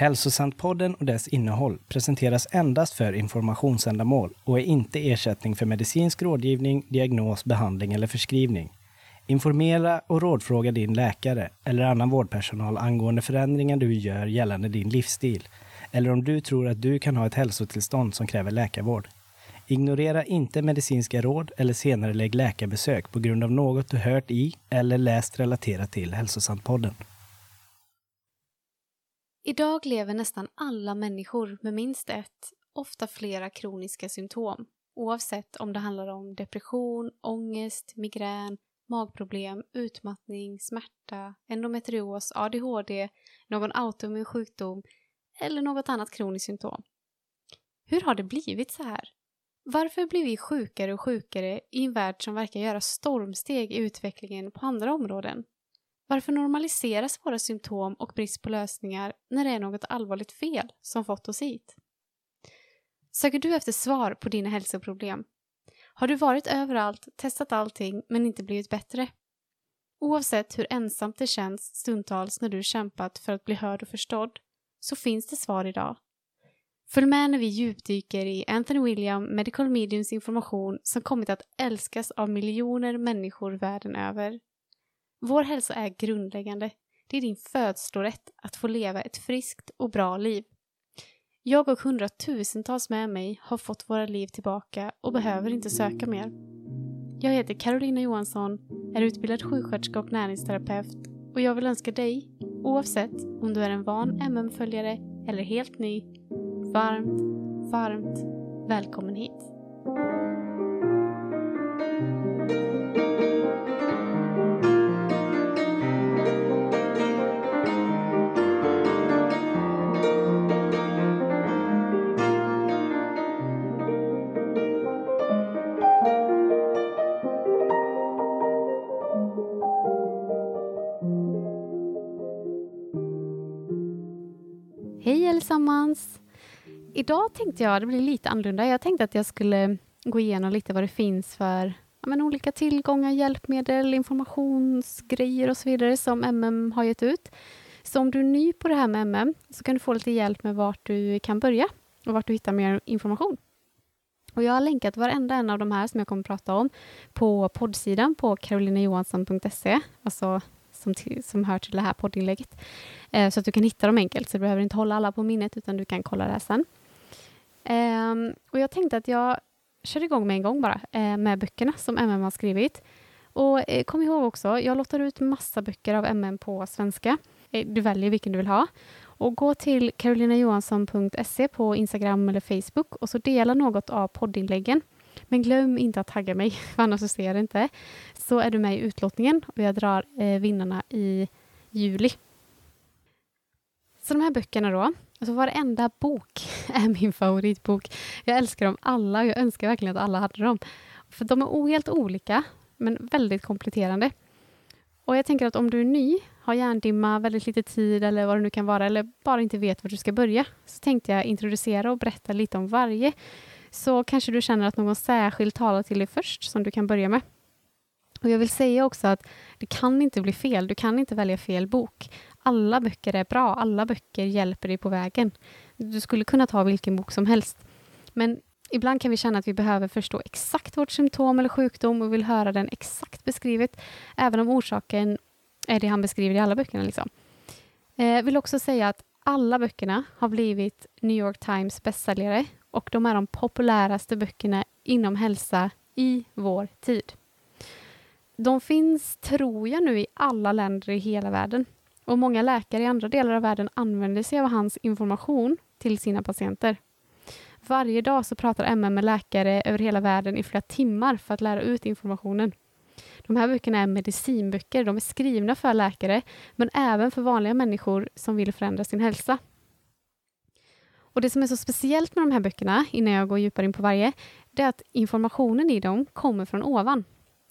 Hälsosantpodden och dess innehåll presenteras endast för informationsändamål och är inte ersättning för medicinsk rådgivning, diagnos, behandling eller förskrivning. Informera och rådfråga din läkare eller annan vårdpersonal angående förändringar du gör gällande din livsstil eller om du tror att du kan ha ett hälsotillstånd som kräver läkarvård. Ignorera inte medicinska råd eller senare lägg läkarbesök på grund av något du hört i eller läst relaterat till Hälsosantpodden. Idag lever nästan alla människor med minst ett, ofta flera kroniska symptom, oavsett om det handlar om depression, ångest, migrän, magproblem, utmattning, smärta, endometrios, ADHD, någon autoimmun sjukdom eller något annat kroniskt symptom. Hur har det blivit så här? Varför blir vi sjukare och sjukare i en värld som verkar göra stormsteg i utvecklingen på andra områden? Varför normaliseras våra symptom och brist på lösningar när det är något allvarligt fel som fått oss hit? Söker du efter svar på dina hälsoproblem? Har du varit överallt, testat allting men inte blivit bättre? Oavsett hur ensamt det känns stundtals när du kämpat för att bli hörd och förstådd så finns det svar idag. Följ med när vi djupdyker i Anthony William Medical Mediums information som kommit att älskas av miljoner människor världen över. Vår hälsa är grundläggande. Det är din födslorätt att få leva ett friskt och bra liv. Jag och hundratusentals med mig har fått våra liv tillbaka och behöver inte söka mer. Jag heter Carolina Johansson, är utbildad sjuksköterska och näringsterapeut och jag vill önska dig, oavsett om du är en van MM-följare eller helt ny, varmt, varmt välkommen hit. Idag tänkte jag, det blir lite annorlunda, jag tänkte att jag skulle gå igenom lite vad det finns för ja, men olika tillgångar, hjälpmedel, informationsgrejer och så vidare som MM har gett ut. Så om du är ny på det här med MM så kan du få lite hjälp med vart du kan börja och vart du hittar mer information. Och jag har länkat varenda en av de här som jag kommer att prata om på poddsidan på karolinajohansson.se, alltså som, till, som hör till det här poddinlägget. Eh, så att du kan hitta dem enkelt, så du behöver inte hålla alla på minnet, utan du kan kolla det här sen. Um, och jag tänkte att jag kör igång med en gång bara, eh, med böckerna som MM har skrivit. Och eh, kom ihåg också, jag lottar ut massa böcker av MM på svenska. Eh, du väljer vilken du vill ha. Och gå till karolinajohansson.se på Instagram eller Facebook och så dela något av poddinläggen. Men glöm inte att tagga mig, för annars så ser jag det inte. Så är du med i utlottningen och jag drar eh, vinnarna i juli. Så de här böckerna då, alltså varenda bok är min favoritbok. Jag älskar dem alla och jag önskar verkligen att alla hade dem. För de är helt olika, men väldigt kompletterande. Och jag tänker att om du är ny, har hjärndimma, väldigt lite tid eller vad det nu kan vara, eller bara inte vet var du ska börja, så tänkte jag introducera och berätta lite om varje så kanske du känner att någon särskild talar till dig först som du kan börja med. Och Jag vill säga också att det kan inte bli fel. Du kan inte välja fel bok. Alla böcker är bra. Alla böcker hjälper dig på vägen. Du skulle kunna ta vilken bok som helst. Men ibland kan vi känna att vi behöver förstå exakt vårt symptom eller sjukdom och vill höra den exakt beskrivet, även om orsaken är det han beskriver i alla böckerna. Liksom. Jag eh, vill också säga att alla böckerna har blivit New York Times bästsäljare och de är de populäraste böckerna inom hälsa i vår tid. De finns, tror jag, nu i alla länder i hela världen. Och många läkare i andra delar av världen använder sig av hans information till sina patienter. Varje dag så pratar MM med läkare över hela världen i flera timmar för att lära ut informationen. De här böckerna är medicinböcker. De är skrivna för läkare, men även för vanliga människor som vill förändra sin hälsa. Och Det som är så speciellt med de här böckerna, innan jag går djupare in på varje, det är att informationen i dem kommer från ovan.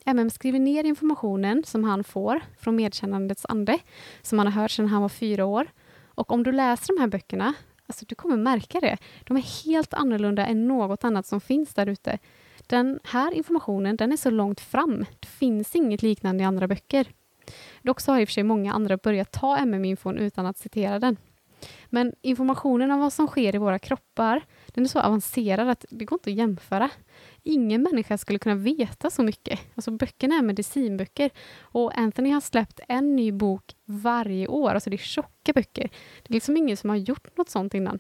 MM skriver ner informationen som han får från medkännandets ande, som han har hört sedan han var fyra år. Och om du läser de här böckerna, alltså du kommer märka det. De är helt annorlunda än något annat som finns där ute. Den här informationen, den är så långt fram. Det finns inget liknande i andra böcker. Dock så har i och för sig många andra börjat ta MM-infon utan att citera den. Men informationen om vad som sker i våra kroppar, den är så avancerad att det går inte att jämföra. Ingen människa skulle kunna veta så mycket. Alltså böckerna är medicinböcker och Anthony har släppt en ny bok varje år. Alltså det är tjocka böcker. Det är liksom ingen som har gjort något sånt innan.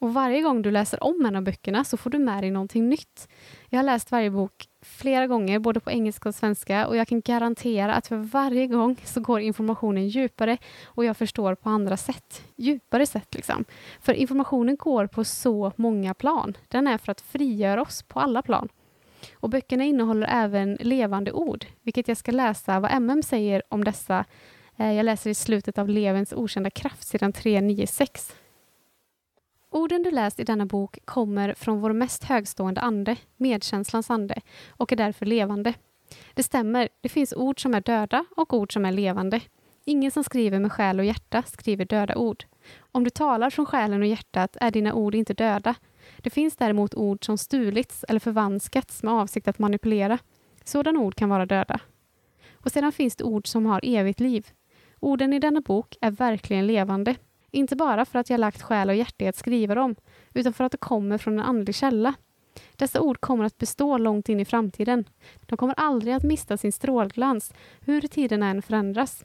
Och varje gång du läser om en av böckerna så får du med dig någonting nytt. Jag har läst varje bok flera gånger, både på engelska och svenska och jag kan garantera att för varje gång så går informationen djupare och jag förstår på andra sätt. Djupare sätt liksom. För informationen går på så många plan. Den är för att frigöra oss på alla plan. Och böckerna innehåller även levande ord, vilket jag ska läsa vad MM säger om dessa. Eh, jag läser i slutet av Levens okända kraft, sidan 396. Orden du läst i denna bok kommer från vår mest högstående ande, medkänslans ande, och är därför levande. Det stämmer, det finns ord som är döda och ord som är levande. Ingen som skriver med själ och hjärta skriver döda ord. Om du talar från själen och hjärtat är dina ord inte döda. Det finns däremot ord som stulits eller förvanskats med avsikt att manipulera. Sådana ord kan vara döda. Och sedan finns det ord som har evigt liv. Orden i denna bok är verkligen levande inte bara för att jag lagt själ och hjärta i att skriva dem, utan för att det kommer från en andlig källa. Dessa ord kommer att bestå långt in i framtiden. De kommer aldrig att mista sin strålglans, hur tiden än förändras.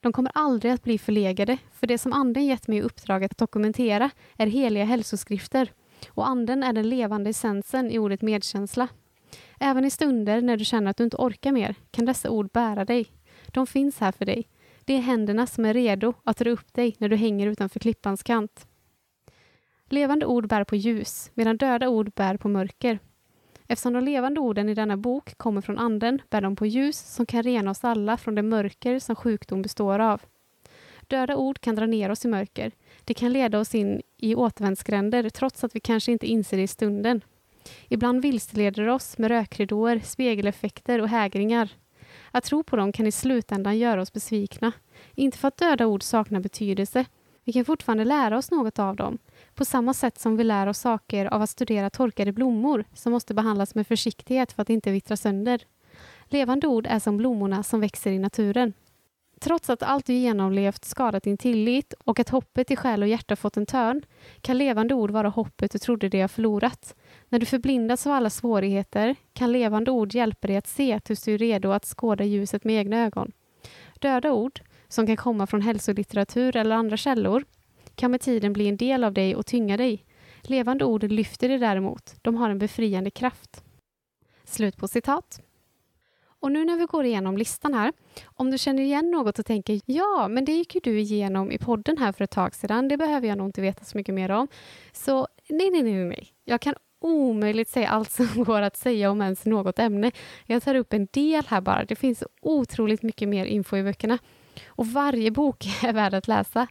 De kommer aldrig att bli förlegade, för det som Anden gett mig i uppdrag att dokumentera är heliga hälsoskrifter, och Anden är den levande essensen i ordet medkänsla. Även i stunder när du känner att du inte orkar mer kan dessa ord bära dig. De finns här för dig. Det är händerna som är redo att dra upp dig när du hänger utanför klippans kant. Levande ord bär på ljus, medan döda ord bär på mörker. Eftersom de levande orden i denna bok kommer från Anden bär de på ljus som kan rena oss alla från det mörker som sjukdom består av. Döda ord kan dra ner oss i mörker. Det kan leda oss in i återvändsgränder trots att vi kanske inte inser det i stunden. Ibland vilseleder det oss med rökridåer, spegeleffekter och hägringar. Att tro på dem kan i slutändan göra oss besvikna. Inte för att döda ord saknar betydelse. Vi kan fortfarande lära oss något av dem. På samma sätt som vi lär oss saker av att studera torkade blommor som måste behandlas med försiktighet för att inte vittra sönder. Levande ord är som blommorna som växer i naturen. Trots att allt du genomlevt skadat din tillit och att hoppet i själ och hjärta fått en törn kan levande ord vara hoppet du trodde dig ha förlorat. När du förblindas av alla svårigheter kan levande ord hjälpa dig att se tills du är redo att skåda ljuset med egna ögon. Döda ord, som kan komma från hälsolitteratur eller andra källor, kan med tiden bli en del av dig och tynga dig. Levande ord lyfter dig däremot. De har en befriande kraft. Slut på citat. Och nu när vi går igenom listan här, om du känner igen något och tänker ja, men det gick ju du igenom i podden här för ett tag sedan, det behöver jag nog inte veta så mycket mer om. Så nej, nej, nej, nej. Jag kan omöjligt säga allt som går att säga om ens något ämne. Jag tar upp en del här bara. Det finns otroligt mycket mer info i böckerna. Och varje bok är värd att läsa.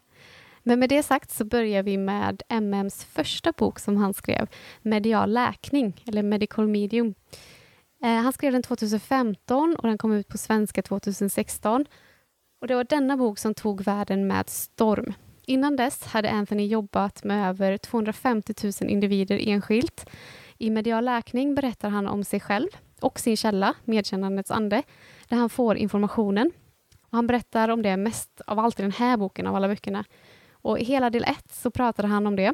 Men med det sagt så börjar vi med MMs första bok som han skrev, Medial läkning, eller Medical Medium. Eh, han skrev den 2015 och den kom ut på svenska 2016. Och Det var denna bok som tog världen med storm. Innan dess hade Anthony jobbat med över 250 000 individer enskilt. I medial läkning berättar han om sig själv och sin källa, medkännandets ande, där han får informationen. Och han berättar om det mest av allt i den här boken, av alla böckerna. Och I hela del ett så pratar han om det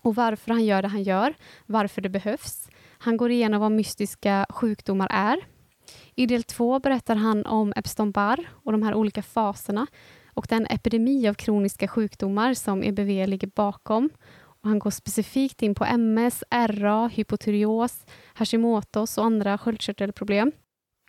och varför han gör det han gör, varför det behövs. Han går igenom vad mystiska sjukdomar är. I del två berättar han om Epstein-Barr och de här olika faserna och den epidemi av kroniska sjukdomar som EBV ligger bakom. Och han går specifikt in på MS, RA, hypotyreos, Hashimotos och andra sköldkörtelproblem.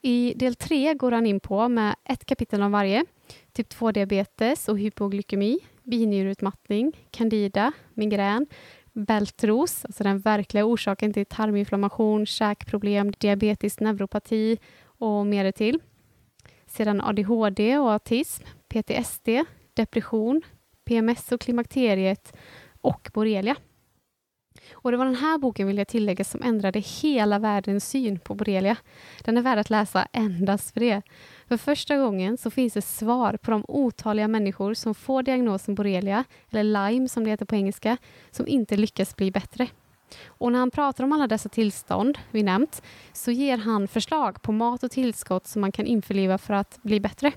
I del 3 går han in på, med ett kapitel om varje, typ 2-diabetes och hypoglykemi, binjureutmattning, candida, migrän, bältros, alltså den verkliga orsaken till tarminflammation, käkproblem, diabetisk neuropati och mer till. Sedan ADHD och autism, PTSD, depression, PMS och klimakteriet och borrelia. Och det var den här boken, vill jag tillägga, som ändrade hela världens syn på borrelia. Den är värd att läsa endast för det. För första gången så finns det svar på de otaliga människor som får diagnosen borrelia, eller Lyme som det heter på engelska, som inte lyckas bli bättre. Och när han pratar om alla dessa tillstånd vi nämnt så ger han förslag på mat och tillskott som man kan införliva för att bli bättre.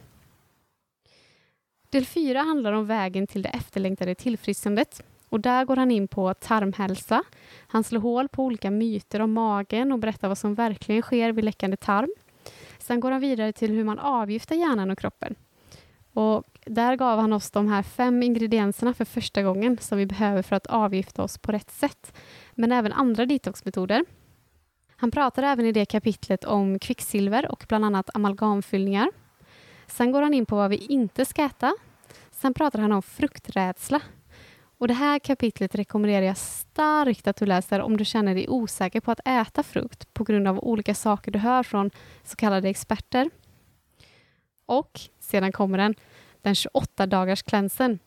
Del 4 handlar om vägen till det efterlängtade tillfrisknandet. Och där går han in på tarmhälsa. Han slår hål på olika myter om magen och berättar vad som verkligen sker vid läckande tarm. Sen går han vidare till hur man avgiftar hjärnan och kroppen. Och där gav han oss de här fem ingredienserna för första gången som vi behöver för att avgifta oss på rätt sätt. Men även andra detoxmetoder. Han pratar även i det kapitlet om kvicksilver och bland annat amalgamfyllningar. Sen går han in på vad vi inte ska äta. Sen pratar han om frukträdsla. Och det här kapitlet rekommenderar jag starkt att du läser om du känner dig osäker på att äta frukt på grund av olika saker du hör från så kallade experter. Och sedan kommer den, den 28 dagars klänsen.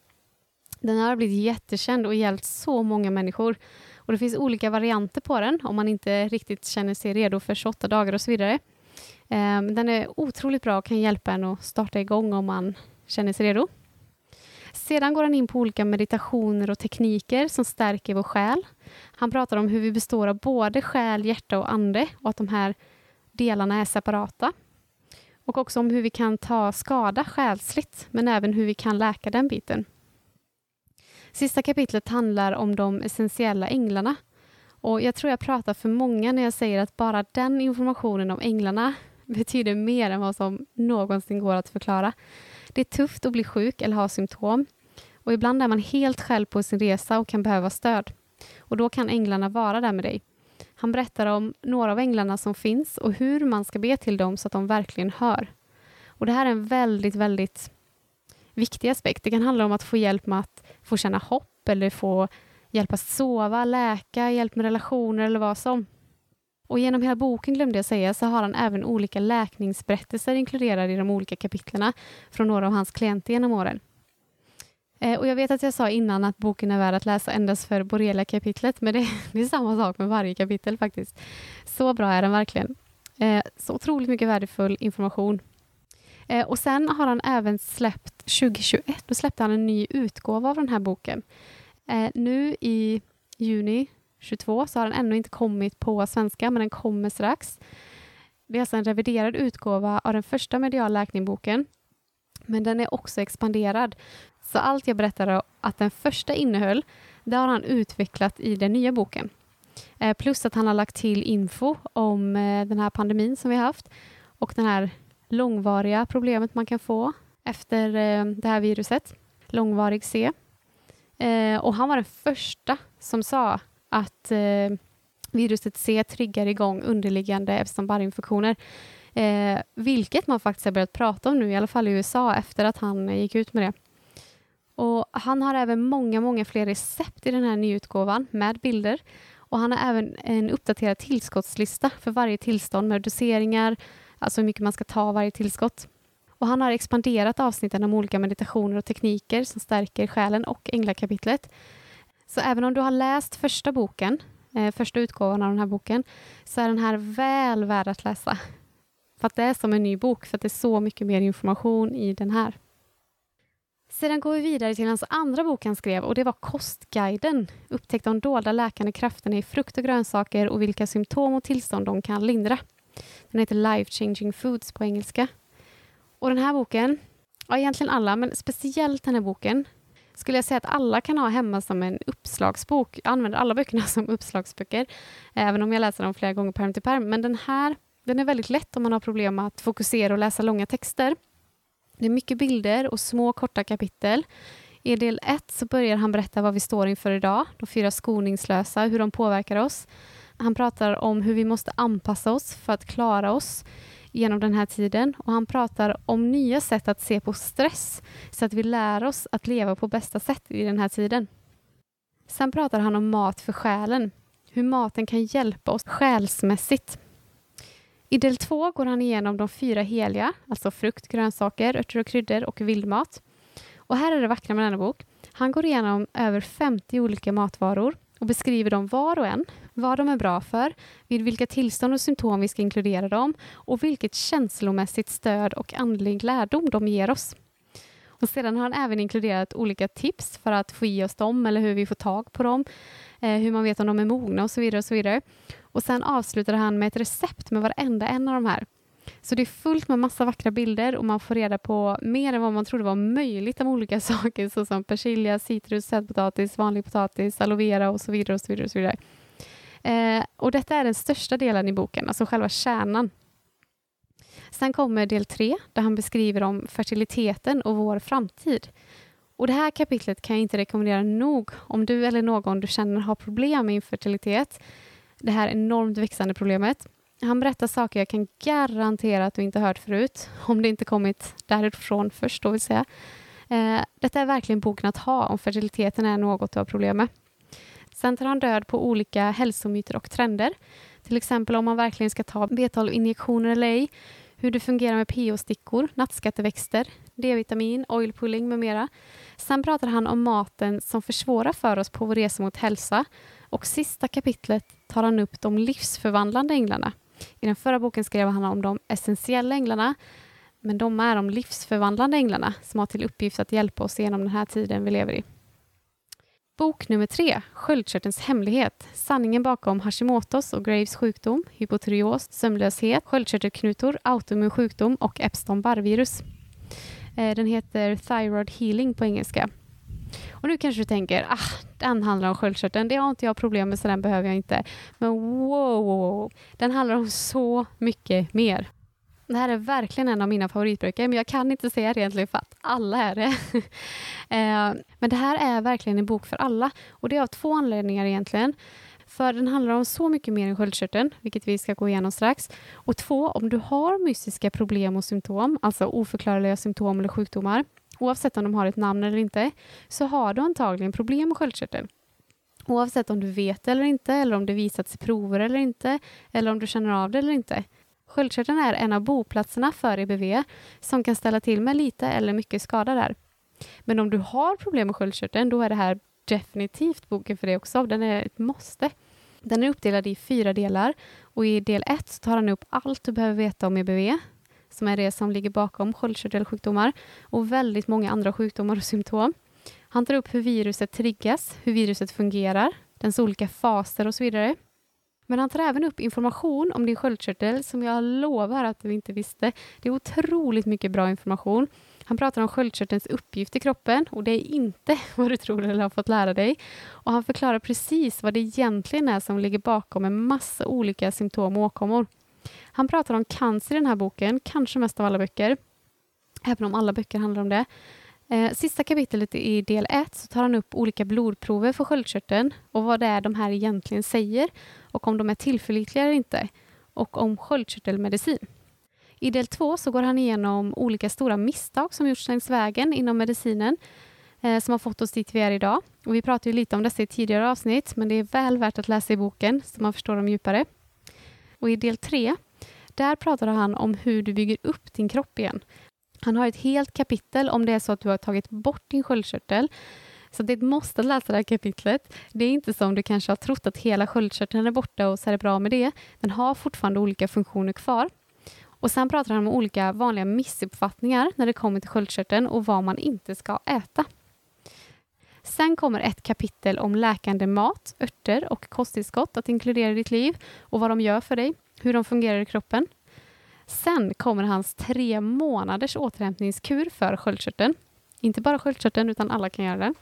Den har blivit jättekänd och hjälpt så många människor. Och Det finns olika varianter på den om man inte riktigt känner sig redo för 28 dagar och så vidare. Ehm, den är otroligt bra och kan hjälpa en att starta igång om man känner sig redo. Sedan går han in på olika meditationer och tekniker som stärker vår själ. Han pratar om hur vi består av både själ, hjärta och ande och att de här delarna är separata. Och också om hur vi kan ta skada själsligt, men även hur vi kan läka den biten. Sista kapitlet handlar om de essentiella änglarna. Och Jag tror jag pratar för många när jag säger att bara den informationen om änglarna betyder mer än vad som någonsin går att förklara. Det är tufft att bli sjuk eller ha symptom. Och ibland är man helt själv på sin resa och kan behöva stöd. Och då kan änglarna vara där med dig. Han berättar om några av änglarna som finns och hur man ska be till dem så att de verkligen hör. Och Det här är en väldigt, väldigt viktig aspekt. Det kan handla om att få hjälp med att få känna hopp eller få hjälp att sova, läka, hjälp med relationer eller vad som. Och genom hela boken, glömde jag säga, så har han även olika läkningsberättelser inkluderade i de olika kapitlerna från några av hans klienter genom åren. Eh, och jag vet att jag sa innan att boken är värd att läsa endast för borrelia-kapitlet, men det, det, är samma sak med varje kapitel faktiskt. Så bra är den verkligen. Eh, så otroligt mycket värdefull information. Eh, och sen har han även släppt 2021, då släppte han en ny utgåva av den här boken. Nu i juni 2022 så har den ännu inte kommit på svenska, men den kommer strax. Det är alltså en reviderad utgåva av den första medial läkningboken, men den är också expanderad. Så allt jag berättade att den första innehöll, det har han utvecklat i den nya boken. Eh, plus att han har lagt till info om eh, den här pandemin som vi har haft och den här långvariga problemet man kan få efter eh, det här viruset, långvarig C. Och han var den första som sa att eh, viruset C triggar igång underliggande Epstein-Barr-infektioner. Eh, vilket man faktiskt har börjat prata om nu, i alla fall i USA, efter att han eh, gick ut med det. Och Han har även många, många fler recept i den här nyutgåvan med bilder. Och Han har även en uppdaterad tillskottslista för varje tillstånd med doseringar, alltså hur mycket man ska ta varje tillskott. Och Han har expanderat avsnitten om olika meditationer och tekniker som stärker själen och änglakapitlet så även om du har läst första boken, eh, första utgåvan av den här boken, så är den här väl värd att läsa. För att det är som en ny bok, för att det är så mycket mer information i den här. Sedan går vi vidare till hans andra bok han skrev och det var Kostguiden. Upptäck de dolda läkande krafterna i frukt och grönsaker och vilka symptom och tillstånd de kan lindra. Den heter Life Changing Foods på engelska. Och den här boken, ja egentligen alla, men speciellt den här boken, skulle jag säga att alla kan ha hemma som en uppslagsbok. Jag använder alla böckerna som uppslagsböcker, även om jag läser dem flera gånger perm till perm. Men den här den är väldigt lätt om man har problem med att fokusera och läsa långa texter. Det är mycket bilder och små korta kapitel. I del ett så börjar han berätta vad vi står inför idag, de fyra skoningslösa, hur de påverkar oss. Han pratar om hur vi måste anpassa oss för att klara oss genom den här tiden och han pratar om nya sätt att se på stress så att vi lär oss att leva på bästa sätt i den här tiden. Sen pratar han om mat för själen, hur maten kan hjälpa oss själsmässigt. I del två går han igenom de fyra heliga, alltså frukt, grönsaker, örter och kryddor och vildmat. Och här är det vackra med denna bok. Han går igenom över 50 olika matvaror och beskriver dem var och en, vad de är bra för, vid vilka tillstånd och symptom vi ska inkludera dem och vilket känslomässigt stöd och andlig lärdom de ger oss. Och sedan har han även inkluderat olika tips för att få i oss dem eller hur vi får tag på dem, eh, hur man vet om de är mogna och så vidare. Och så vidare. Och sen avslutade han med ett recept med varenda en av de här. Så det är fullt med massa vackra bilder och man får reda på mer än vad man trodde var möjligt om olika saker såsom persilja, citrus, sötpotatis, vanlig potatis, aloe vera och så vidare. och så vidare, och så vidare. Eh, och detta är den största delen i boken, alltså själva kärnan. Sen kommer del tre, där han beskriver om fertiliteten och vår framtid. Och Det här kapitlet kan jag inte rekommendera nog om du eller någon du känner har problem med infertilitet. Det här enormt växande problemet. Han berättar saker jag kan garantera att du inte hört förut, om det inte kommit därifrån först då vill säga. Eh, detta är verkligen boken att ha om fertiliteten är något du har problem med. Sen tar han död på olika hälsomyter och trender. Till exempel om man verkligen ska ta B12-injektioner eller ej, hur det fungerar med PO-stickor, nattskatteväxter, D-vitamin, oil pulling med mera. Sen pratar han om maten som försvårar för oss på vår resa mot hälsa och sista kapitlet tar han upp de livsförvandlande änglarna. I den förra boken skrev han om de essentiella änglarna men de är de livsförvandlande änglarna som har till uppgift att hjälpa oss genom den här tiden vi lever i. Bok nummer tre, Sköldkörtelns hemlighet. Sanningen bakom Hashimotos och Graves sjukdom, hypotyreos, sömnlöshet, sköldkörtelknutor, autoimmun sjukdom och Epstein-Barr-virus. Eh, den heter Thyroid Healing på engelska. Och nu kanske du tänker, ah, den handlar om sköldkörteln, det har inte jag problem med så den behöver jag inte. Men wow, den handlar om så mycket mer. Det här är verkligen en av mina favoritböcker, men jag kan inte säga det egentligen för att alla är det. Eh, men det här är verkligen en bok för alla och det är av två anledningar egentligen. För den handlar om så mycket mer än sköldkörteln, vilket vi ska gå igenom strax. Och två, om du har mystiska problem och symptom, alltså oförklarliga symptom eller sjukdomar, oavsett om de har ett namn eller inte, så har du antagligen problem med sköldkörteln. Oavsett om du vet det eller inte, eller om det visats i prover eller inte, eller om du känner av det eller inte. Sköldkörteln är en av boplatserna för EBV som kan ställa till med lite eller mycket skada där. Men om du har problem med sköldkörteln, då är det här definitivt boken för dig också. Den är ett måste. Den är uppdelad i fyra delar och i del ett tar han upp allt du behöver veta om EBV, som är det som ligger bakom sköldkörtelsjukdomar och väldigt många andra sjukdomar och symptom. Han tar upp hur viruset triggas, hur viruset fungerar, dess olika faser och så vidare. Men han tar även upp information om din sköldkörtel som jag lovar att du inte visste. Det är otroligt mycket bra information. Han pratar om sköldkörtelns uppgift i kroppen och det är inte vad du tror eller har fått lära dig. Och han förklarar precis vad det egentligen är som ligger bakom en massa olika symptom och åkommor. Han pratar om cancer i den här boken, kanske mest av alla böcker. Även om alla böcker handlar om det. Eh, sista kapitlet i del 1 så tar han upp olika blodprover för sköldkörteln och vad det är de här egentligen säger och om de är tillförlitliga eller inte och om sköldkörtelmedicin. I del 2 så går han igenom olika stora misstag som gjorts längs vägen inom medicinen eh, som har fått oss dit vi är idag. Och vi pratade ju lite om dessa i tidigare avsnitt men det är väl värt att läsa i boken så man förstår dem djupare. Och i del 3 där pratar han om hur du bygger upp din kropp igen. Han har ett helt kapitel om det är så att du har tagit bort din sköldkörtel. Så det är ett måste att läsa det här kapitlet. Det är inte som du kanske har trott att hela sköldkörteln är borta och så är det bra med det. Den har fortfarande olika funktioner kvar. Och Sen pratar han om olika vanliga missuppfattningar när det kommer till sköldkörteln och vad man inte ska äta. Sen kommer ett kapitel om läkande mat, örter och kosttillskott att inkludera i ditt liv och vad de gör för dig, hur de fungerar i kroppen. Sen kommer hans tre månaders återhämtningskur för sköldkörteln. Inte bara sköldkörteln, utan alla kan göra det.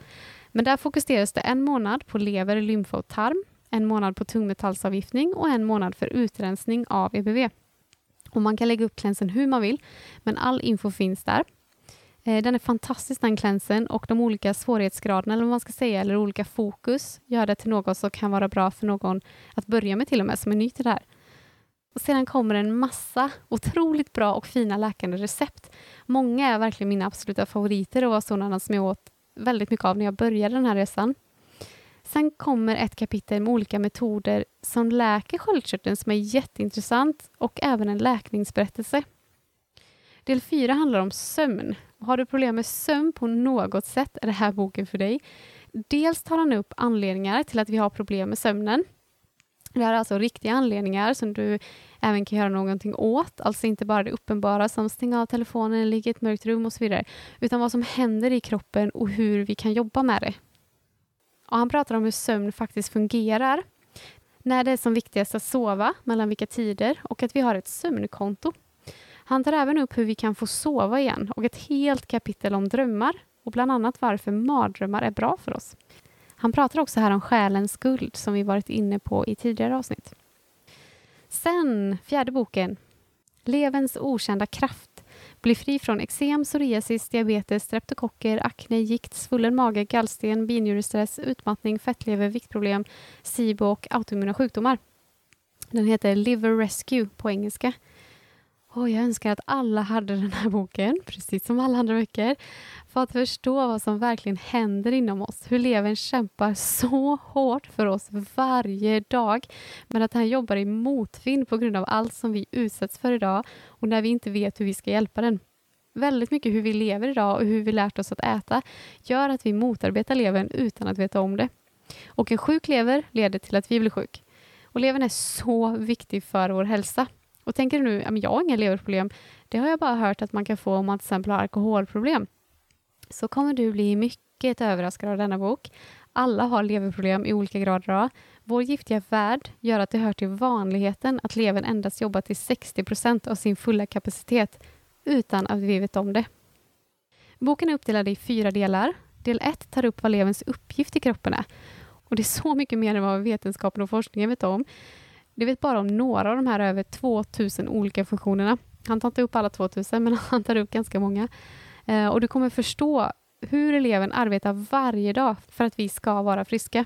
Men där fokuseras det en månad på lever, lymfa och tarm, en månad på tungmetallsavgiftning och en månad för utrensning av EBV. Och man kan lägga upp klänsen hur man vill, men all info finns där. Eh, den är fantastisk den klänsen och de olika svårighetsgraderna eller vad man ska säga, eller olika fokus gör det till något som kan vara bra för någon att börja med till och med, som är ny till det här. Och sedan kommer en massa otroligt bra och fina läkande recept. Många är verkligen mina absoluta favoriter och var sådana som jag åt väldigt mycket av när jag började den här resan. Sen kommer ett kapitel med olika metoder som läker sköldkörteln som är jätteintressant och även en läkningsberättelse. Del 4 handlar om sömn. Har du problem med sömn på något sätt är det här boken för dig. Dels tar han upp anledningar till att vi har problem med sömnen. Det här är alltså riktiga anledningar som du även kan göra någonting åt, alltså inte bara det uppenbara som stänga av telefonen, ligga i ett mörkt rum och så vidare, utan vad som händer i kroppen och hur vi kan jobba med det. Och han pratar om hur sömn faktiskt fungerar, när det är som viktigast att sova, mellan vilka tider och att vi har ett sömnkonto. Han tar även upp hur vi kan få sova igen och ett helt kapitel om drömmar och bland annat varför mardrömmar är bra för oss. Han pratar också här om själens skuld som vi varit inne på i tidigare avsnitt. Sen, fjärde boken, Levens okända kraft. Bli fri från eksem, psoriasis, diabetes, streptokocker, akne, gikt, svullen mage, gallsten, binjurestress, utmattning, fettlever, viktproblem, SIBO och autoimmuna sjukdomar. Den heter Liver Rescue på engelska. Oh, jag önskar att alla hade den här boken, precis som alla andra böcker, för att förstå vad som verkligen händer inom oss. Hur levern kämpar så hårt för oss varje dag, men att han jobbar i motvind på grund av allt som vi utsätts för idag och när vi inte vet hur vi ska hjälpa den. Väldigt mycket hur vi lever idag och hur vi lärt oss att äta gör att vi motarbetar levern utan att veta om det. Och en sjuk lever leder till att vi blir sjuk. Och levern är så viktig för vår hälsa. Och tänker du nu, jag har inga leverproblem, det har jag bara hört att man kan få om man till exempel har alkoholproblem. Så kommer du bli mycket överraskad av denna bok. Alla har leverproblem i olika grader. Vår giftiga värld gör att det hör till vanligheten att levern endast jobbar till 60 procent av sin fulla kapacitet utan att vi vet om det. Boken är uppdelad i fyra delar. Del 1 tar upp vad leverns uppgift i kroppen är. Och det är så mycket mer än vad vetenskapen och forskningen vet om. Du vet bara om några av de här över 2000 olika funktionerna. Han tar inte upp alla 2000, men han tar upp ganska många. Eh, och du kommer förstå hur eleven arbetar varje dag för att vi ska vara friska.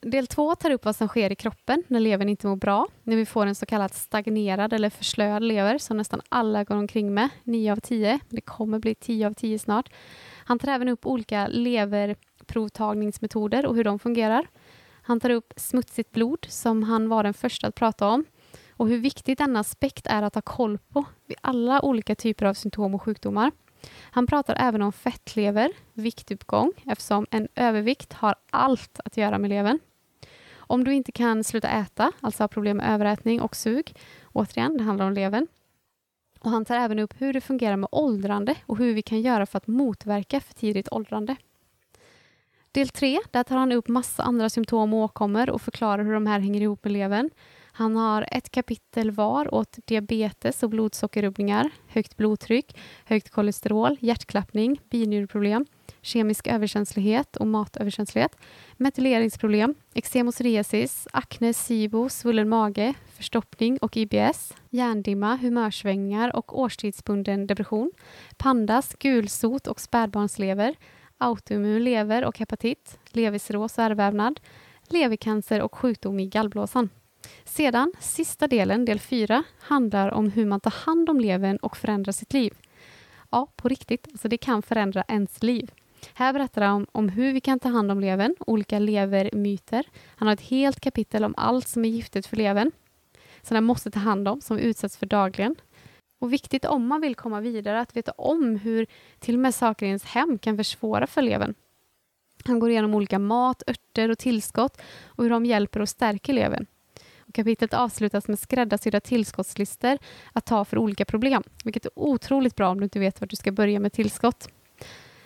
Del två tar upp vad som sker i kroppen när levern inte mår bra, när vi får en så kallad stagnerad eller förslöad lever som nästan alla går omkring med, 9 av 10. Det kommer bli 10 av 10 snart. Han tar även upp olika leverprovtagningsmetoder och hur de fungerar. Han tar upp smutsigt blod, som han var den första att prata om, och hur viktigt denna aspekt är att ha koll på vid alla olika typer av symptom och sjukdomar. Han pratar även om fettlever, viktuppgång, eftersom en övervikt har allt att göra med levern. Om du inte kan sluta äta, alltså har problem med överätning och sug, återigen, det handlar om levern. Och han tar även upp hur det fungerar med åldrande och hur vi kan göra för att motverka för tidigt åldrande. Del 3, där tar han upp massa andra symptom och åkommor och förklarar hur de här hänger ihop med levern. Han har ett kapitel var åt diabetes och blodsockerrubbningar, högt blodtryck, högt kolesterol, hjärtklappning, binjureproblem, kemisk överkänslighet och matöverkänslighet, metyleringsproblem, eksem och psoriasis, akne, SIBO, svullen mage, förstoppning och IBS, hjärndimma, humörsvängningar och årstidsbunden depression, pandas, gulsot och spädbarnslever, autoimmun lever och hepatit, levercirros och ärrvävnad, levercancer och sjukdom i gallblåsan. Sedan, sista delen, del 4, handlar om hur man tar hand om levern och förändrar sitt liv. Ja, på riktigt, alltså det kan förändra ens liv. Här berättar han om, om hur vi kan ta hand om levern, olika levermyter. Han har ett helt kapitel om allt som är giftigt för levern, som den måste ta hand om, som vi utsätts för dagligen. Och viktigt om man vill komma vidare, att veta om hur till och med saker i ens hem kan försvåra för levern. Han går igenom olika mat, örter och tillskott och hur de hjälper och stärker levern. Kapitlet avslutas med skräddarsydda tillskottslistor att ta för olika problem, vilket är otroligt bra om du inte vet var du ska börja med tillskott.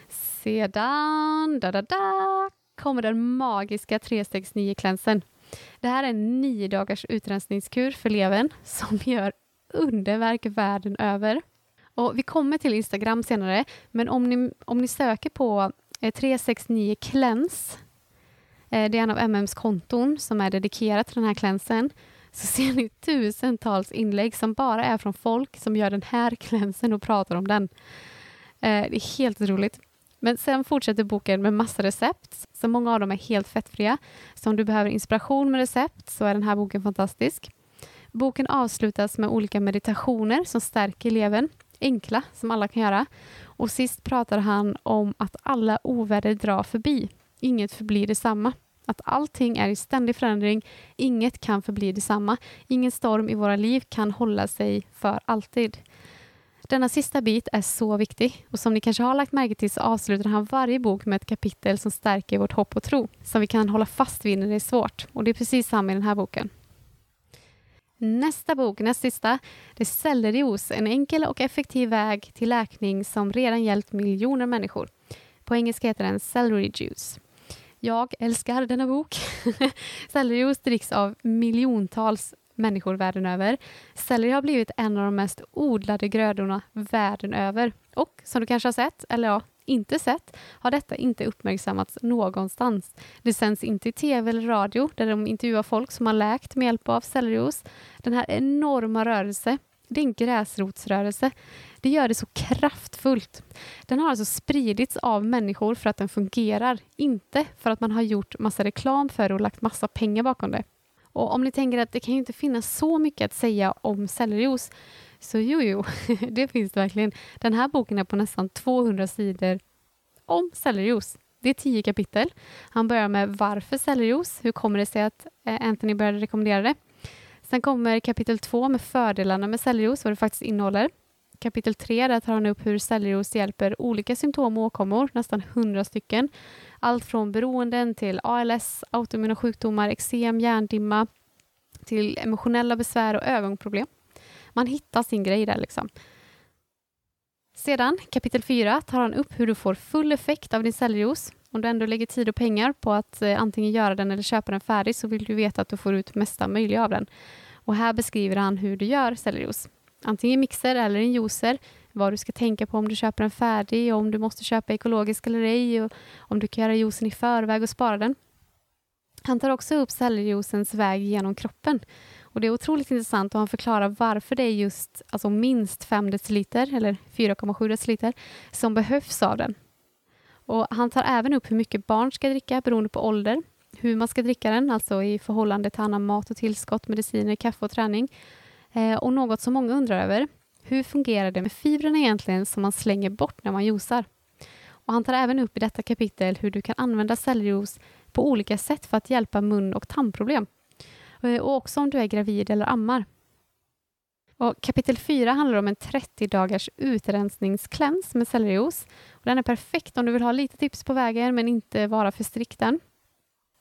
Sedan da, da, da, kommer den magiska 369-klänsen. Det här är en nio dagars utrensningskur för levern som gör underverk världen över. Och vi kommer till Instagram senare, men om ni, om ni söker på 369 eh, Cleanse Eh, det är en av MMs konton som är dedikerat till den här klänsen. Så ser ni tusentals inlägg som bara är från folk som gör den här klänsen och pratar om den. Eh, det är helt roligt. Men sen fortsätter boken med massa recept, så många av dem är helt fettfria. Så om du behöver inspiration med recept så är den här boken fantastisk. Boken avslutas med olika meditationer som stärker eleven, enkla som alla kan göra. Och sist pratar han om att alla oväder drar förbi inget förblir detsamma. Att allting är i ständig förändring, inget kan förbli detsamma. Ingen storm i våra liv kan hålla sig för alltid. Denna sista bit är så viktig och som ni kanske har lagt märke till så avslutar han varje bok med ett kapitel som stärker vårt hopp och tro, som vi kan hålla fast vid när det är svårt. Och det är precis samma i den här boken. Nästa bok, näst sista, det är Sellerios, en enkel och effektiv väg till läkning som redan hjälpt miljoner människor. På engelska heter den Celery Juice. Jag älskar denna bok. Sellerios dricks av miljontals människor världen över. Selleri har blivit en av de mest odlade grödorna världen över. Och som du kanske har sett, eller ja, inte sett, har detta inte uppmärksammats någonstans. Det sänds inte i tv eller radio där de intervjuar folk som har läkt med hjälp av sellerios. Den här enorma rörelsen, det är en gräsrotsrörelse. Det gör det så kraftfullt. Den har alltså spridits av människor för att den fungerar, inte för att man har gjort massa reklam för det och lagt massa pengar bakom det. Och om ni tänker att det kan ju inte finnas så mycket att säga om sellerios så jo, jo, det finns det verkligen. Den här boken är på nästan 200 sidor om sellerijuice. Det är tio kapitel. Han börjar med varför sellerijuice? Hur kommer det sig att eh, Anthony började rekommendera det? Sen kommer kapitel två med fördelarna med sellerijuice, vad det faktiskt innehåller. Kapitel tre där tar han upp hur sellerijuice hjälper olika symptom och åkommor, nästan hundra stycken. Allt från beroenden till ALS, autoimmuna sjukdomar, eksem, hjärndimma till emotionella besvär och ögonproblem. Man hittar sin grej där liksom. Sedan, kapitel 4, tar han upp hur du får full effekt av din sellerijuice. Om du ändå lägger tid och pengar på att eh, antingen göra den eller köpa den färdig så vill du veta att du får ut mesta möjliga av den. Och här beskriver han hur du gör sellerijuice. Antingen mixer eller en juicer, vad du ska tänka på om du köper den färdig, om du måste köpa ekologisk eller ej, och om du kan göra juicen i förväg och spara den. Han tar också upp sellerijuicens väg genom kroppen. Och Det är otroligt intressant och han förklarar varför det är just alltså minst 5 deciliter, eller 4,7 deciliter, som behövs av den. Och Han tar även upp hur mycket barn ska dricka beroende på ålder, hur man ska dricka den, alltså i förhållande till annan mat och tillskott, mediciner, kaffe och träning. Eh, och något som många undrar över, hur fungerar det med fibrerna egentligen som man slänger bort när man juicar? Och han tar även upp i detta kapitel hur du kan använda celljuice på olika sätt för att hjälpa mun och tandproblem. Eh, och också om du är gravid eller ammar. Och kapitel 4 handlar om en 30 dagars utrensningskläns med sellerijuice. Den är perfekt om du vill ha lite tips på vägen men inte vara för strikt än.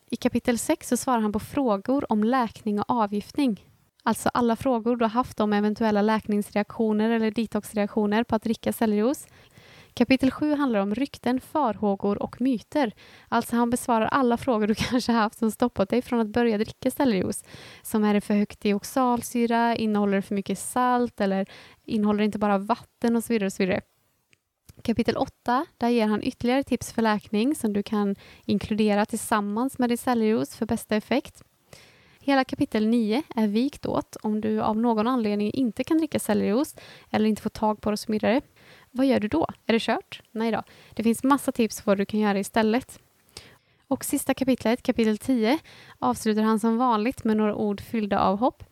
I kapitel 6 så svarar han på frågor om läkning och avgiftning. Alltså alla frågor du har haft om eventuella läkningsreaktioner eller detoxreaktioner på att dricka sellerijuice. Kapitel 7 handlar om rykten, farhågor och myter. Alltså han besvarar alla frågor du kanske haft som stoppat dig från att börja dricka sellerijuice. Som är det för högt i oxalsyra, innehåller det för mycket salt eller innehåller det inte bara vatten och så vidare. Och så vidare. Kapitel 8, där ger han ytterligare tips för läkning som du kan inkludera tillsammans med din sellerijuice för bästa effekt. Hela kapitel 9 är vikt åt om du av någon anledning inte kan dricka sellerijuice eller inte får tag på det och så vidare. Vad gör du då? Är det kört? Nej då. Det finns massa tips på vad du kan göra istället. Och sista kapitlet, kapitel 10, avslutar han som vanligt med några ord fyllda av hopp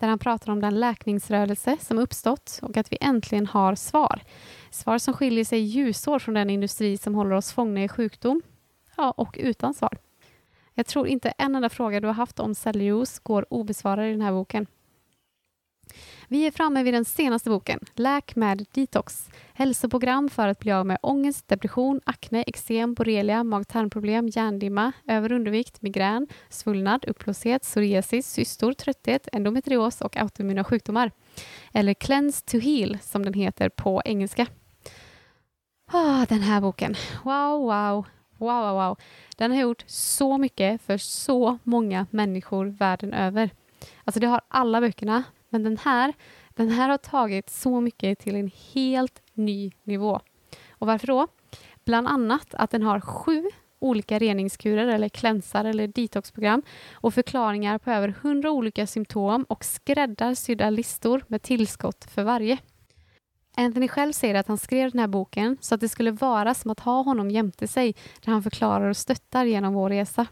där han pratar om den läkningsrörelse som uppstått och att vi äntligen har svar. Svar som skiljer sig ljusår från den industri som håller oss fångna i sjukdom. Ja, och utan svar. Jag tror inte en enda fråga du har haft om celljuice går obesvarad i den här boken. Vi är framme vid den senaste boken, Läk med detox. Hälsoprogram för att bli av med ångest, depression, akne, eksem, borrelia, mag-tarmproblem, hjärndimma, över undervikt, migrän, svullnad, uppblåshet, psoriasis, cystor, trötthet, endometrios och autoimmuna sjukdomar. Eller Cleanse to heal som den heter på engelska. Oh, den här boken. Wow, wow, wow, wow, wow. Den har gjort så mycket för så många människor världen över. Alltså det har alla böckerna, men den här, den här har tagit så mycket till en helt ny nivå. Och varför då? Bland annat att den har sju olika reningskurer eller klänsar eller detoxprogram och förklaringar på över hundra olika symptom och skräddarsydda listor med tillskott för varje. Anthony själv säger att han skrev den här boken så att det skulle vara som att ha honom jämte sig där han förklarar och stöttar genom vår resa.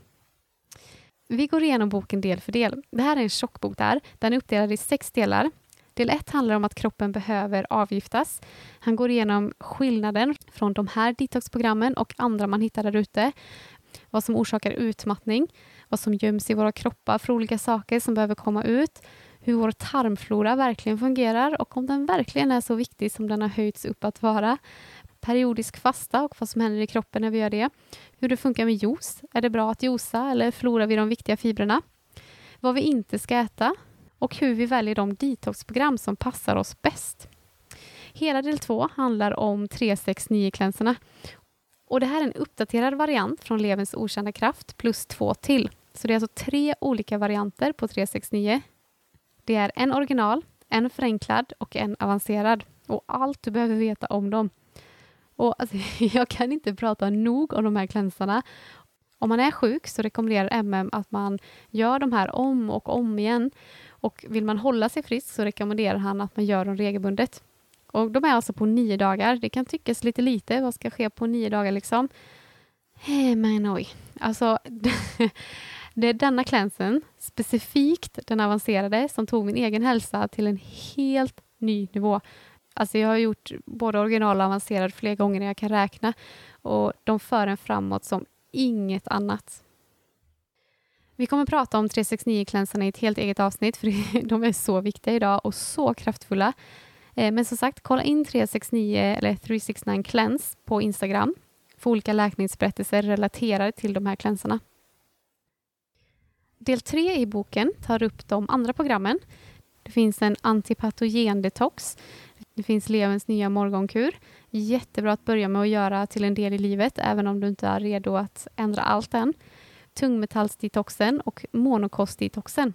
Vi går igenom boken del för del. Det här är en tjock bok där. Den är uppdelad i sex delar. Del ett handlar om att kroppen behöver avgiftas. Han går igenom skillnaden från de här detoxprogrammen och andra man hittar där ute. Vad som orsakar utmattning, vad som göms i våra kroppar för olika saker som behöver komma ut, hur vår tarmflora verkligen fungerar och om den verkligen är så viktig som den har höjts upp att vara. Periodisk fasta och vad som händer i kroppen när vi gör det. Hur det funkar med juice. Är det bra att juica eller förlorar vi de viktiga fibrerna? Vad vi inte ska äta och hur vi väljer de detoxprogram som passar oss bäst. Hela del två handlar om 369-klänserna. Och det här är en uppdaterad variant från Levens okända kraft plus två till. Så det är alltså tre olika varianter på 369 Det är en original, en förenklad och en avancerad. Och allt du behöver veta om dem. Och alltså, jag kan inte prata nog om de här klänsarna. Om man är sjuk så rekommenderar MM att man gör de här om och om igen. Och vill man hålla sig frisk så rekommenderar han att man gör dem regelbundet. Och de är alltså på nio dagar. Det kan tyckas lite lite. Vad ska ske på nio dagar liksom? Hey, men oj. Alltså, det är denna klänsen, specifikt den avancerade, som tog min egen hälsa till en helt ny nivå. Alltså jag har gjort både original och avancerad flera gånger när jag kan räkna och de för en framåt som inget annat. Vi kommer prata om 369-klänsarna i ett helt eget avsnitt för de är så viktiga idag och så kraftfulla. Eh, men som sagt, kolla in 369 eller 369 Cleanse på Instagram för olika läkningsberättelser relaterade till de här klänsarna. Del 3 i boken tar upp de andra programmen. Det finns en antipatogen-detox. Det finns Levens nya morgonkur. Jättebra att börja med att göra till en del i livet, även om du inte är redo att ändra allt än. Tungmetallsdetoxen och monokostdetoxen.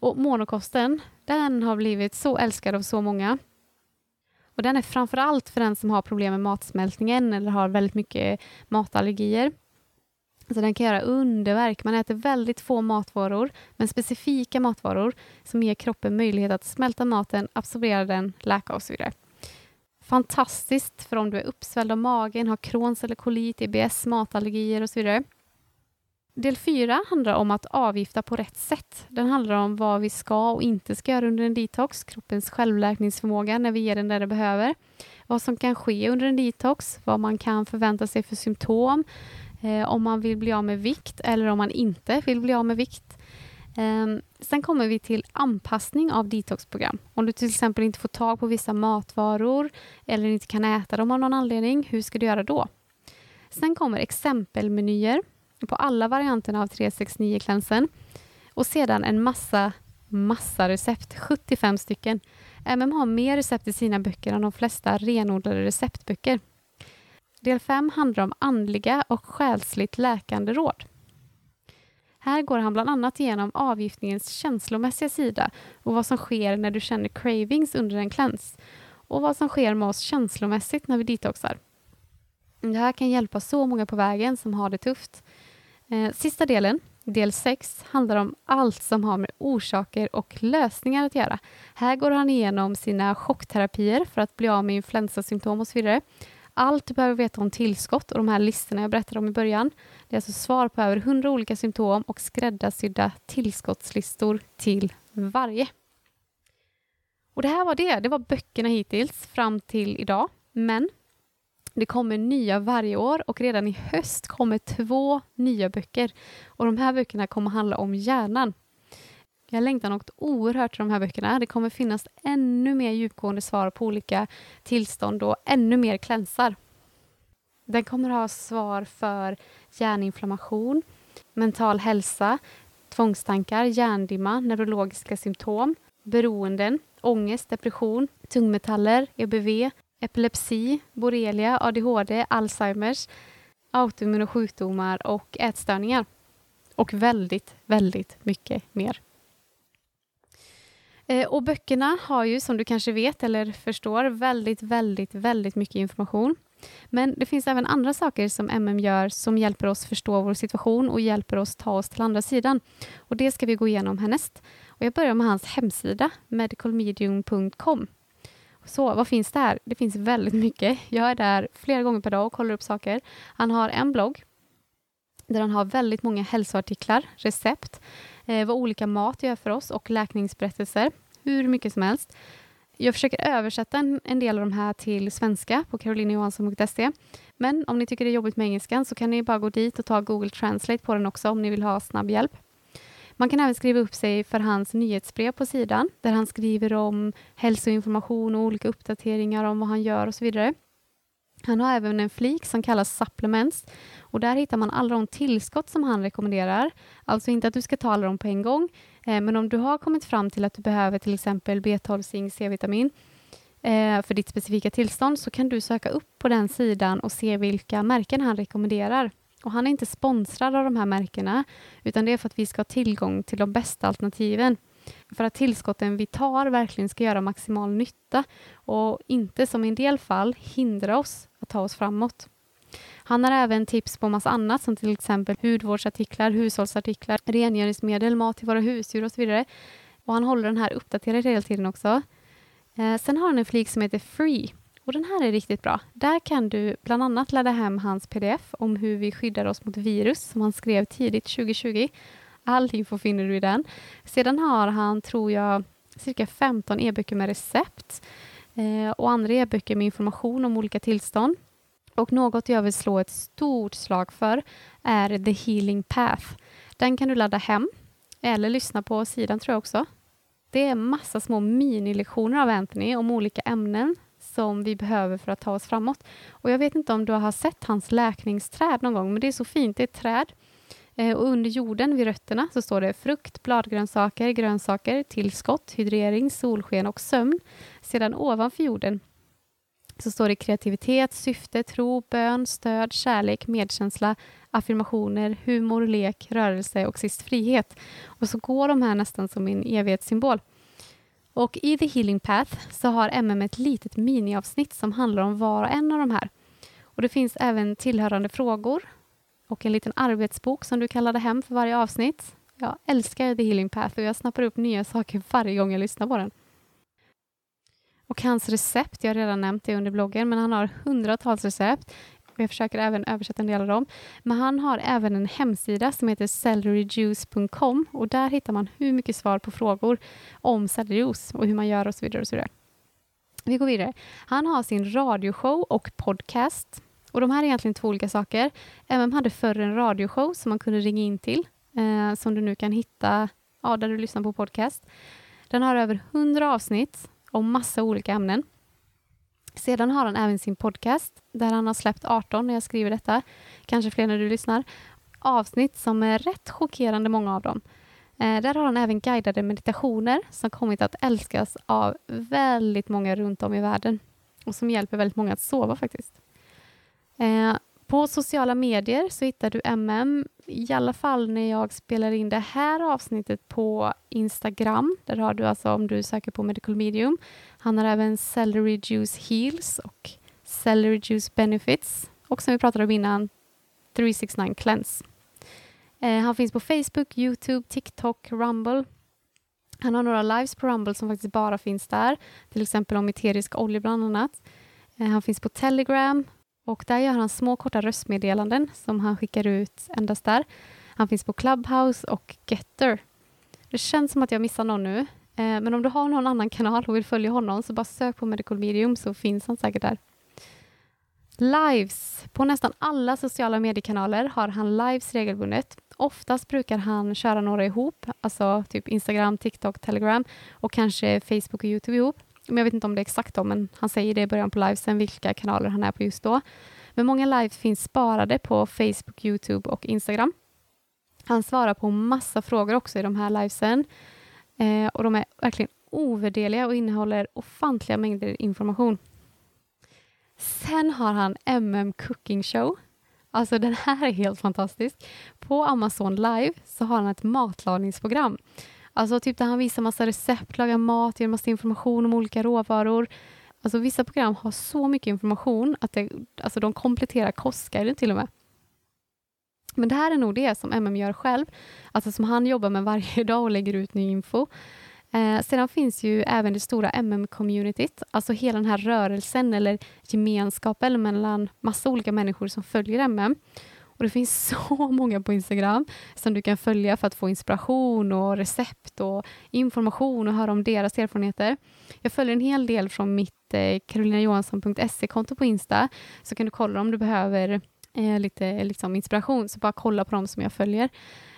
Och monokosten, den har blivit så älskad av så många. Och den är framför allt för den som har problem med matsmältningen eller har väldigt mycket matallergier. Så den kan göra underverk. Man äter väldigt få matvaror, men specifika matvaror som ger kroppen möjlighet att smälta maten, absorbera den, läka och så vidare. Fantastiskt för om du är uppsvälld av magen, har Crohns eller kolit, IBS, matallergier och så vidare. Del 4 handlar om att avgifta på rätt sätt. Den handlar om vad vi ska och inte ska göra under en detox, kroppens självläkningsförmåga när vi ger den det den behöver, vad som kan ske under en detox, vad man kan förvänta sig för symptom, eh, om man vill bli av med vikt eller om man inte vill bli av med vikt. Eh, sen kommer vi till anpassning av detoxprogram. Om du till exempel inte får tag på vissa matvaror eller inte kan äta dem av någon anledning, hur ska du göra då? Sen kommer exempelmenyer på alla varianterna av 369-klänsen och sedan en massa, massa recept, 75 stycken. MM har mer recept i sina böcker än de flesta renodlade receptböcker. Del 5 handlar om andliga och själsligt läkande råd. Här går han bland annat igenom avgiftningens känslomässiga sida och vad som sker när du känner cravings under en cleanse och vad som sker med oss känslomässigt när vi detoxar. Det här kan hjälpa så många på vägen som har det tufft. Eh, sista delen, del 6, handlar om allt som har med orsaker och lösningar att göra. Här går han igenom sina chockterapier för att bli av med influensasymptom och så vidare. Allt du behöver veta om tillskott och de här listorna jag berättade om i början. Det är alltså svar på över 100 olika symptom och skräddarsydda tillskottslistor till varje. Och det här var det. Det var böckerna hittills fram till idag. Men det kommer nya varje år och redan i höst kommer två nya böcker. Och de här böckerna kommer handla om hjärnan. Jag längtar något oerhört till de här böckerna. Det kommer finnas ännu mer djupgående svar på olika tillstånd och ännu mer klänsar. Den kommer ha svar för hjärninflammation, mental hälsa, tvångstankar, hjärndimma, neurologiska symptom, beroenden, ångest, depression, tungmetaller, EBV, epilepsi, borrelia, ADHD, Alzheimers, autoimmuna sjukdomar och ätstörningar. Och väldigt, väldigt mycket mer. Eh, och böckerna har ju, som du kanske vet eller förstår, väldigt, väldigt, väldigt mycket information. Men det finns även andra saker som MM gör som hjälper oss förstå vår situation och hjälper oss ta oss till andra sidan. Och Det ska vi gå igenom härnäst. Och jag börjar med hans hemsida, medicalmedium.com. Så vad finns där? Det finns väldigt mycket. Jag är där flera gånger per dag och kollar upp saker. Han har en blogg där han har väldigt många hälsoartiklar, recept, eh, vad olika mat gör för oss och läkningsberättelser. Hur mycket som helst. Jag försöker översätta en, en del av de här till svenska på karolinajohansson.se. Men om ni tycker det är jobbigt med engelskan så kan ni bara gå dit och ta Google Translate på den också om ni vill ha snabb hjälp. Man kan även skriva upp sig för hans nyhetsbrev på sidan där han skriver om hälsoinformation och olika uppdateringar om vad han gör och så vidare. Han har även en flik som kallas supplements och där hittar man alla de tillskott som han rekommenderar. Alltså inte att du ska ta alla dem på en gång, eh, men om du har kommit fram till att du behöver till exempel B12, zink, C-vitamin eh, för ditt specifika tillstånd så kan du söka upp på den sidan och se vilka märken han rekommenderar. Och han är inte sponsrad av de här märkena, utan det är för att vi ska ha tillgång till de bästa alternativen för att tillskotten vi tar verkligen ska göra maximal nytta och inte som i en del fall hindra oss att ta oss framåt. Han har även tips på massa annat som till exempel hudvårdsartiklar, hushållsartiklar, rengöringsmedel, mat till våra husdjur och så vidare. Och han håller den här uppdaterad hela tiden också. Eh, sen har han en flik som heter Free och den här är riktigt bra. Där kan du bland annat ladda hem hans pdf om hur vi skyddar oss mot virus som han skrev tidigt 2020. All info finner du i den. Sedan har han, tror jag, cirka 15 e-böcker med recept eh, och andra e-böcker med information om olika tillstånd. Och något jag vill slå ett stort slag för är The Healing Path. Den kan du ladda hem eller lyssna på sidan tror jag också. Det är massa små minilektioner av Anthony om olika ämnen som vi behöver för att ta oss framåt. Och jag vet inte om du har sett hans läkningsträd någon gång, men det är så fint. Det är ett träd Eh, och under jorden vid rötterna så står det frukt, bladgrönsaker, grönsaker, tillskott, hydrering, solsken och sömn. Sedan ovanför jorden så står det kreativitet, syfte, tro, bön, stöd, kärlek, medkänsla, affirmationer, humor, lek, rörelse och sist frihet. Och så går de här nästan som en evighetssymbol. Och i The Healing Path så har MM ett litet miniavsnitt som handlar om var och en av de här. Och det finns även tillhörande frågor och en liten arbetsbok som du kan ladda hem för varje avsnitt. Jag älskar The Healing Path och jag snappar upp nya saker varje gång jag lyssnar på den. Och hans recept, jag har redan nämnt det under bloggen, men han har hundratals recept. Jag försöker även översätta en del av dem. Men han har även en hemsida som heter celeryjuice.com och där hittar man hur mycket svar på frågor om sellerijuice och hur man gör och så vidare. Och så vidare. Vi går vidare. Han har sin radioshow och podcast. Och De här är egentligen två olika saker. MM hade förr en radioshow som man kunde ringa in till, eh, som du nu kan hitta ja, där du lyssnar på podcast. Den har över 100 avsnitt om massa olika ämnen. Sedan har han även sin podcast där han har släppt 18 när jag skriver detta, kanske fler när du lyssnar, avsnitt som är rätt chockerande, många av dem. Eh, där har han även guidade meditationer som kommit att älskas av väldigt många runt om i världen och som hjälper väldigt många att sova faktiskt. Eh, på sociala medier så hittar du MM, i alla fall när jag spelar in det här avsnittet på Instagram. Där har du alltså om du söker på Medical Medium. Han har även Celery Juice Heals och Celery Juice Benefits. Och som vi pratade om innan, 369 Cleanse. Eh, han finns på Facebook, Youtube, TikTok, Rumble. Han har några lives på Rumble som faktiskt bara finns där. Till exempel om eterisk olja bland annat. Eh, han finns på Telegram, och där gör han små korta röstmeddelanden som han skickar ut endast där. Han finns på Clubhouse och Getter. Det känns som att jag missar någon nu, eh, men om du har någon annan kanal och vill följa honom så bara sök på Medical Medium så finns han säkert där. Lives. På nästan alla sociala mediekanaler har han lives regelbundet. Oftast brukar han köra några ihop, alltså typ Instagram, TikTok, Telegram och kanske Facebook och Youtube ihop jag vet inte om det är exakt då, men han säger det i början på livesen, vilka kanaler han är på just då. Men många lives finns sparade på Facebook, Youtube och Instagram. Han svarar på massa frågor också i de här livesen. Eh, och de är verkligen ovärderliga och innehåller ofantliga mängder information. Sen har han MM Cooking Show. Alltså den här är helt fantastisk. På Amazon Live så har han ett matlagningsprogram Alltså typ där han visar massa recept, lagar mat, ger massa information om olika råvaror. Alltså vissa program har så mycket information att det, alltså de kompletterar kostguiden till och med. Men det här är nog det som MM gör själv, alltså som han jobbar med varje dag och lägger ut ny info. Eh, sedan finns ju även det stora MM-communityt, alltså hela den här rörelsen eller gemenskapen mellan massa olika människor som följer MM. Och Det finns så många på Instagram som du kan följa för att få inspiration och recept och information och höra om deras erfarenheter. Jag följer en hel del från mitt eh, karolinajohansson.se-konto på Insta, så kan du kolla om du behöver eh, lite liksom, inspiration, så bara kolla på dem som jag följer.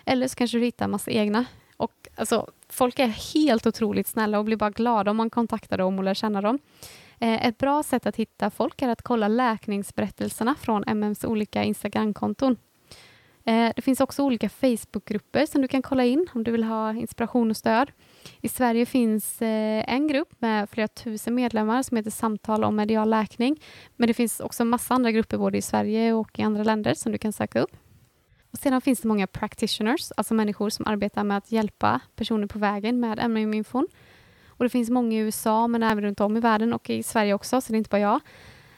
Eller så kanske du hittar massa egna. Och, alltså, folk är helt otroligt snälla och blir bara glada om man kontaktar dem och lär känna dem. Eh, ett bra sätt att hitta folk är att kolla läkningsberättelserna från MMs olika Instagramkonton. Eh, det finns också olika Facebookgrupper som du kan kolla in om du vill ha inspiration och stöd. I Sverige finns eh, en grupp med flera tusen medlemmar som heter Samtal om medial läkning. Men det finns också massa andra grupper både i Sverige och i andra länder som du kan söka upp. Och sedan finns det många practitioners, alltså människor som arbetar med att hjälpa personer på vägen med MM-infon. Och det finns många i USA, men även runt om i världen och i Sverige också, så det är inte bara jag.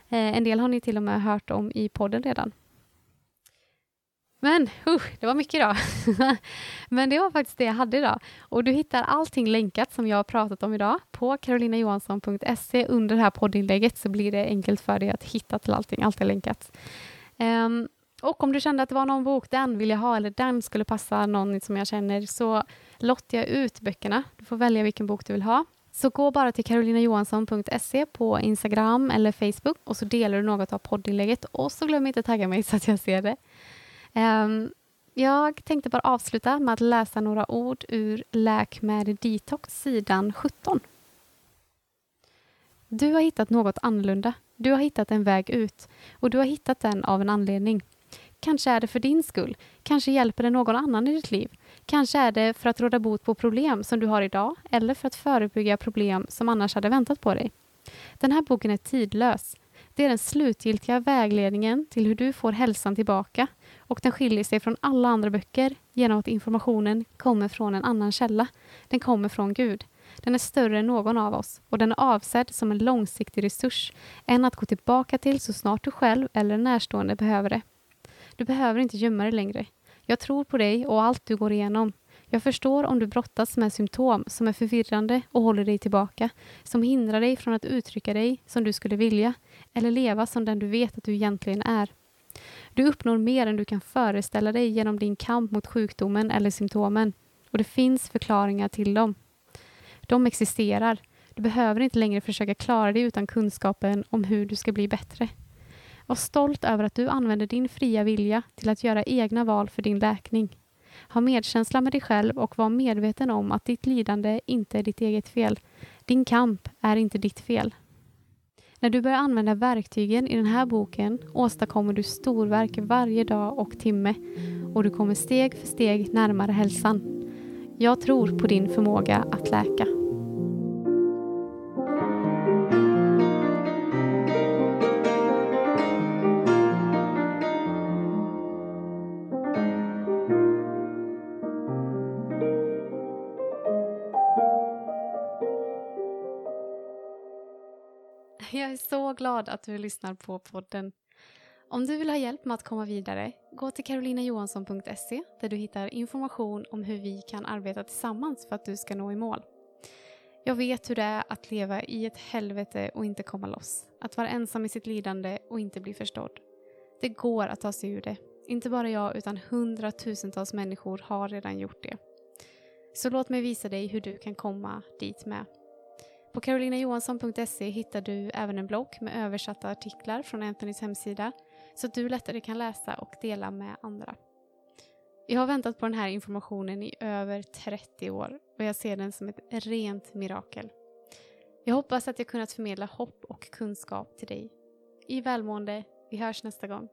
Eh, en del har ni till och med hört om i podden redan. Men uh, det var mycket idag. Men det var faktiskt det jag hade idag. Och du hittar allting länkat som jag har pratat om idag på karolinajohansson.se under det här poddinlägget så blir det enkelt för dig att hitta till allting. Allt är länkat. Um, och om du kände att det var någon bok, den vill jag ha eller den skulle passa någon som jag känner så lottar jag ut böckerna. Du får välja vilken bok du vill ha. Så gå bara till karolinajohansson.se på Instagram eller Facebook och så delar du något av poddinlägget och så glöm inte att tagga mig så att jag ser det. Um, jag tänkte bara avsluta med att läsa några ord ur Läk med detox, sidan 17. Du har hittat något annorlunda. Du har hittat en väg ut och du har hittat den av en anledning. Kanske är det för din skull. Kanske hjälper det någon annan i ditt liv. Kanske är det för att råda bot på problem som du har idag eller för att förebygga problem som annars hade väntat på dig. Den här boken är tidlös. Det är den slutgiltiga vägledningen till hur du får hälsan tillbaka och den skiljer sig från alla andra böcker genom att informationen kommer från en annan källa. Den kommer från Gud. Den är större än någon av oss och den är avsedd som en långsiktig resurs än att gå tillbaka till så snart du själv eller närstående behöver det. Du behöver inte gömma dig längre. Jag tror på dig och allt du går igenom. Jag förstår om du brottas med symptom som är förvirrande och håller dig tillbaka, som hindrar dig från att uttrycka dig som du skulle vilja eller leva som den du vet att du egentligen är. Du uppnår mer än du kan föreställa dig genom din kamp mot sjukdomen eller symptomen och det finns förklaringar till dem. De existerar. Du behöver inte längre försöka klara dig utan kunskapen om hur du ska bli bättre. Var stolt över att du använder din fria vilja till att göra egna val för din läkning. Ha medkänsla med dig själv och var medveten om att ditt lidande inte är ditt eget fel. Din kamp är inte ditt fel. När du börjar använda verktygen i den här boken åstadkommer du storverk varje dag och timme och du kommer steg för steg närmare hälsan. Jag tror på din förmåga att läka. Glad att du lyssnar på podden. Om du vill ha hjälp med att komma vidare, gå till karolinajohansson.se där du hittar information om hur vi kan arbeta tillsammans för att du ska nå i mål. Jag vet hur det är att leva i ett helvete och inte komma loss. Att vara ensam i sitt lidande och inte bli förstådd. Det går att ta sig ur det. Inte bara jag utan hundratusentals människor har redan gjort det. Så låt mig visa dig hur du kan komma dit med. På karolinajohansson.se hittar du även en blogg med översatta artiklar från Anthonys hemsida så att du lättare kan läsa och dela med andra. Jag har väntat på den här informationen i över 30 år och jag ser den som ett rent mirakel. Jag hoppas att jag kunnat förmedla hopp och kunskap till dig. I välmående, vi hörs nästa gång.